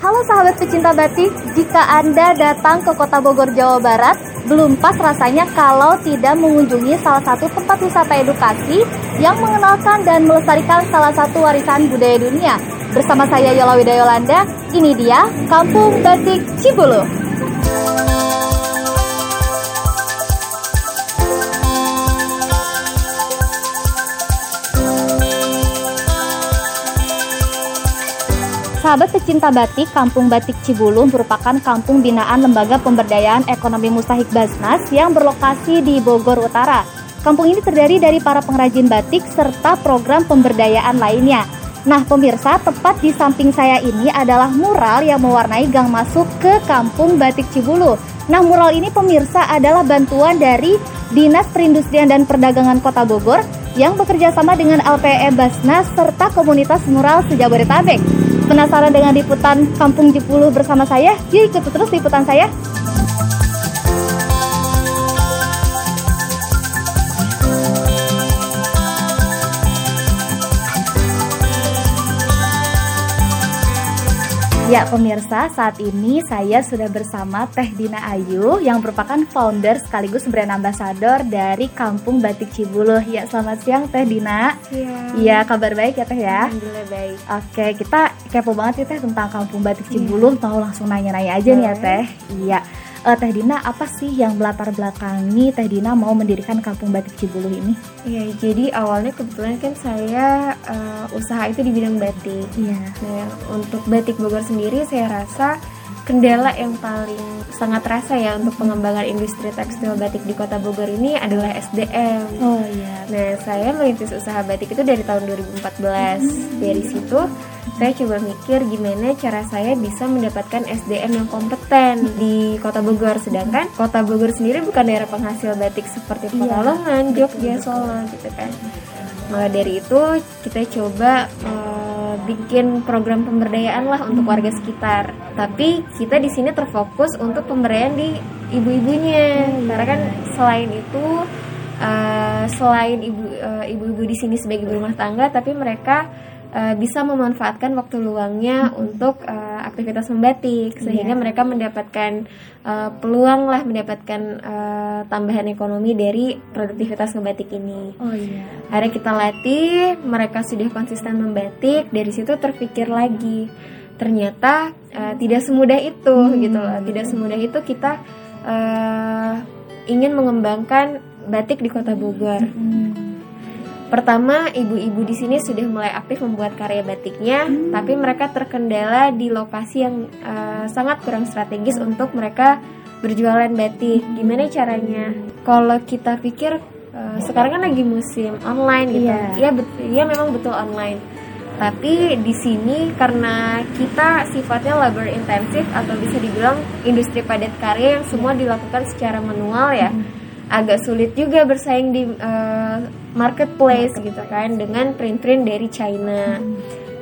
Halo sahabat pecinta batik, jika Anda datang ke kota Bogor, Jawa Barat, belum pas rasanya kalau tidak mengunjungi salah satu tempat wisata edukasi yang mengenalkan dan melestarikan salah satu warisan budaya dunia. Bersama saya Yola Widayolanda, ini dia Kampung Batik Cibulu. Sahabat pecinta batik, Kampung Batik Cibulu merupakan kampung binaan Lembaga Pemberdayaan Ekonomi Mustahik Basnas yang berlokasi di Bogor Utara. Kampung ini terdiri dari para pengrajin batik serta program pemberdayaan lainnya. Nah, pemirsa, tepat di samping saya ini adalah mural yang mewarnai gang masuk ke Kampung Batik Cibulu. Nah, mural ini pemirsa adalah bantuan dari Dinas Perindustrian dan Perdagangan Kota Bogor yang bekerja sama dengan LPE Basnas serta komunitas mural sejabodetabek. Penasaran dengan liputan Kampung Jepulu bersama saya? Yuk ikuti terus liputan saya. Ya pemirsa, saat ini saya sudah bersama Teh Dina Ayu yang merupakan founder sekaligus brand ambassador dari Kampung Batik Cibulu. Ya, selamat siang Teh Dina. Iya. Iya, kabar baik ya Teh ya? Alhamdulillah baik. Oke, kita kepo banget ya Teh tentang Kampung Batik Cibulu. Mau langsung nanya-nanya aja nih ya Boleh. Teh. Iya. Eh, Teh Dina, apa sih yang melatar belakangi Teh Dina mau mendirikan Kampung Batik Cibulu ini? Iya, jadi awalnya kebetulan kan saya eh, usaha itu di bidang batik. Iya. Nah, untuk batik Bogor sendiri saya rasa kendala yang paling sangat terasa ya untuk pengembangan industri tekstil batik di Kota Bogor ini adalah SDM. Oh iya. Nah, saya merintis usaha batik itu dari tahun 2014. Dari situ saya coba mikir gimana cara saya bisa mendapatkan SDM yang kompeten di Kota Bogor. Sedangkan Kota Bogor sendiri bukan daerah penghasil batik seperti Iya, Pekalongan, Jogja, Solo gitu kan. Maka dari itu kita coba eh, bikin program pemberdayaan lah untuk warga sekitar. Tapi kita di sini terfokus untuk pemberdayaan di ibu-ibunya. Karena kan selain itu eh, selain ibu eh, ibu-ibu di sini sebagai ibu rumah tangga, tapi mereka eh, bisa memanfaatkan waktu luangnya untuk eh, aktivitas membatik sehingga Iya. mereka mendapatkan eh, peluang lah mendapatkan eh, tambahan ekonomi dari produktivitas membatik ini. Oh iya. Akhirnya kita latih, mereka sudah konsisten membatik, dari situ terpikir lagi. Ternyata eh, tidak semudah itu gitu loh. Tidak semudah itu kita eh, ingin mengembangkan batik di Kota Bogor. Hmm. Pertama, ibu-ibu di sini sudah mulai aktif membuat karya batiknya, tapi mereka terkendala di lokasi yang eh, sangat kurang strategis untuk mereka berjualan batik. Gimana caranya? Kalau kita pikir eh, sekarang kan lagi musim online gitu. Iya. Iya, bet- iya memang betul online. Tapi di sini karena kita sifatnya labor intensif atau bisa dibilang industri padat karya yang semua dilakukan secara manual ya agak sulit juga bersaing di uh, marketplace gitu kan dengan print-print dari China.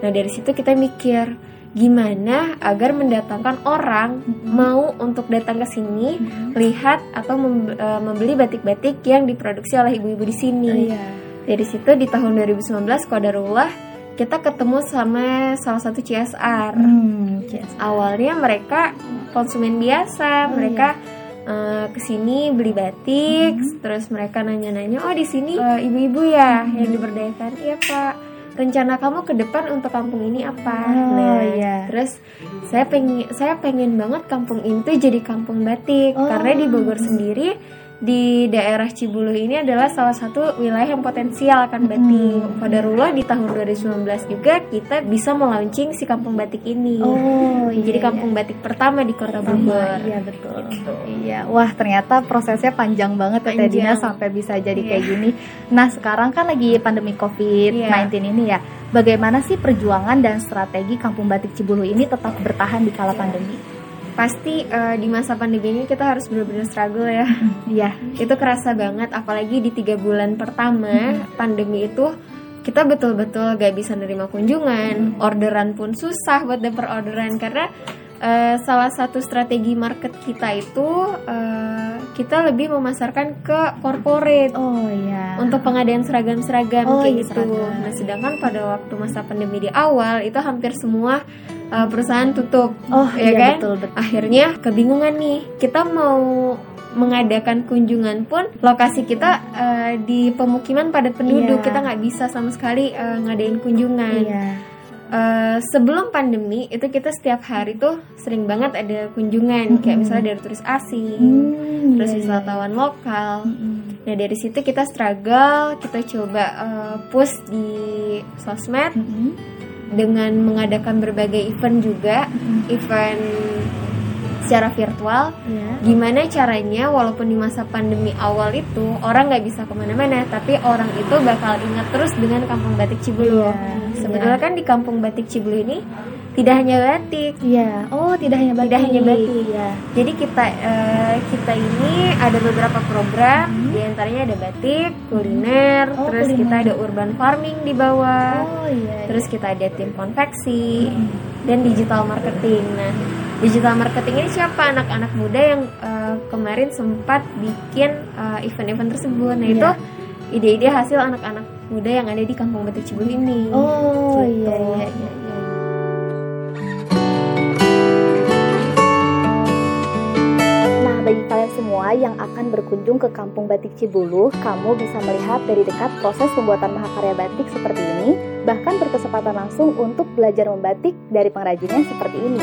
Nah dari situ kita mikir gimana agar mendatangkan orang mau untuk datang ke sini lihat atau mem- uh, membeli batik-batik yang diproduksi oleh ibu-ibu di sini. Iya. Dari situ di tahun 2019 Qadarullah kita ketemu sama salah satu CSR Hmm, yes. awalnya mereka konsumen biasa mereka eh, ke sini beli batik terus mereka nanya-nanya oh di sini? Eh, ibu-ibu ya yang diberdayakan. Iya pak. Rencana kamu ke depan untuk kampung ini apa? Oh, nah iya. terus saya pengen saya pengen banget kampung ini tuh jadi kampung batik. Oh. karena di Bogor sendiri di daerah Cibulu ini adalah salah satu wilayah yang potensial akan batik. Qadarullah di tahun 2019 juga kita bisa melaunching si kampung batik ini. Oh, Jadi iya, kampung batik pertama di Kota Bogor. Iya betul. Iya, wah ternyata prosesnya panjang banget ya Dina Panjang. sampai bisa jadi Iya. kayak gini. Nah sekarang kan lagi pandemi COVID-19 ini ya. Bagaimana sih perjuangan dan strategi Kampung Batik Cibulu ini tetap bertahan di kala pandemi? Pasti eh, di masa pandemi ini kita harus benar-benar struggle ya. Iya. itu kerasa banget, apalagi di tiga bulan pertama pandemi itu kita betul-betul gak bisa nerima kunjungan, orderan pun susah buat dapet orderan karena eh, salah satu strategi market kita itu eh, kita lebih memasarkan ke corporate Oh iya. untuk pengadaan seragam-seragam Oh, kayak iya, gitu. seragam. Nah, sedangkan pada waktu masa pandemi di awal itu hampir semua uh, perusahaan tutup, Oh ya iya kan? betul betul. Akhirnya kebingungan nih, kita mau mengadakan kunjungan pun lokasi kita uh, di pemukiman padat penduduk, Iya. kita nggak bisa sama sekali uh, ngadain kunjungan. Iya. Uh, sebelum pandemi itu kita setiap hari tuh sering banget ada kunjungan, kayak Mm-mm. misalnya dari turis asing, Hmm, terus iya, iya. wisatawan lokal. Mm-mm. Nah dari situ kita struggle, kita coba uh, push di sosmed Mm-mm. Dengan mengadakan berbagai event juga, Mm-mm. event secara virtual. Iya. Gimana caranya walaupun di masa pandemi awal itu orang nggak bisa ke mana-mana, tapi orang itu bakal ingat terus dengan Kampung Batik Cibulu. Iya, Sebetulnya kan di Kampung Batik Cibulu ini tidak hanya batik, Iya. Oh tidak hanya batik. Tidak hanya batik. Iya. Jadi kita eh, kita ini ada beberapa program, Hmm. di antaranya ada batik, kuliner, Oh, terus kuliner. kita ada urban farming di bawah, Oh iya. terus kita ada tim konveksi Mm-mm. dan digital marketing. Nah, digital marketing ini siapa anak-anak muda yang eh, kemarin sempat bikin eh, event-event tersebut. Nah, Iya. itu ide-ide hasil anak-anak muda yang ada di Kampung Batik Cibulu ini. Oh Gitu. iya iya berkunjung ke Kampung Batik Cibulu, kamu bisa melihat dari dekat proses pembuatan mahakarya batik seperti ini, bahkan berkesempatan langsung untuk belajar membatik dari pengrajinnya seperti ini.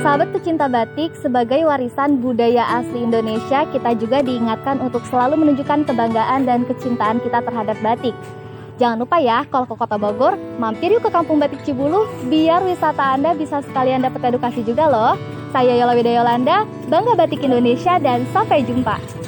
Sahabat pecinta batik, sebagai warisan budaya asli Indonesia, kita juga diingatkan untuk selalu menunjukkan kebanggaan dan kecintaan kita terhadap batik. Jangan lupa ya, kalau ke Kota Bogor, mampir yuk ke Kampung Batik Cibulu, biar wisata Anda bisa sekalian dapat edukasi juga loh. Saya Yola Widaya Yolanda, Bangga Batik Indonesia, dan sampai jumpa.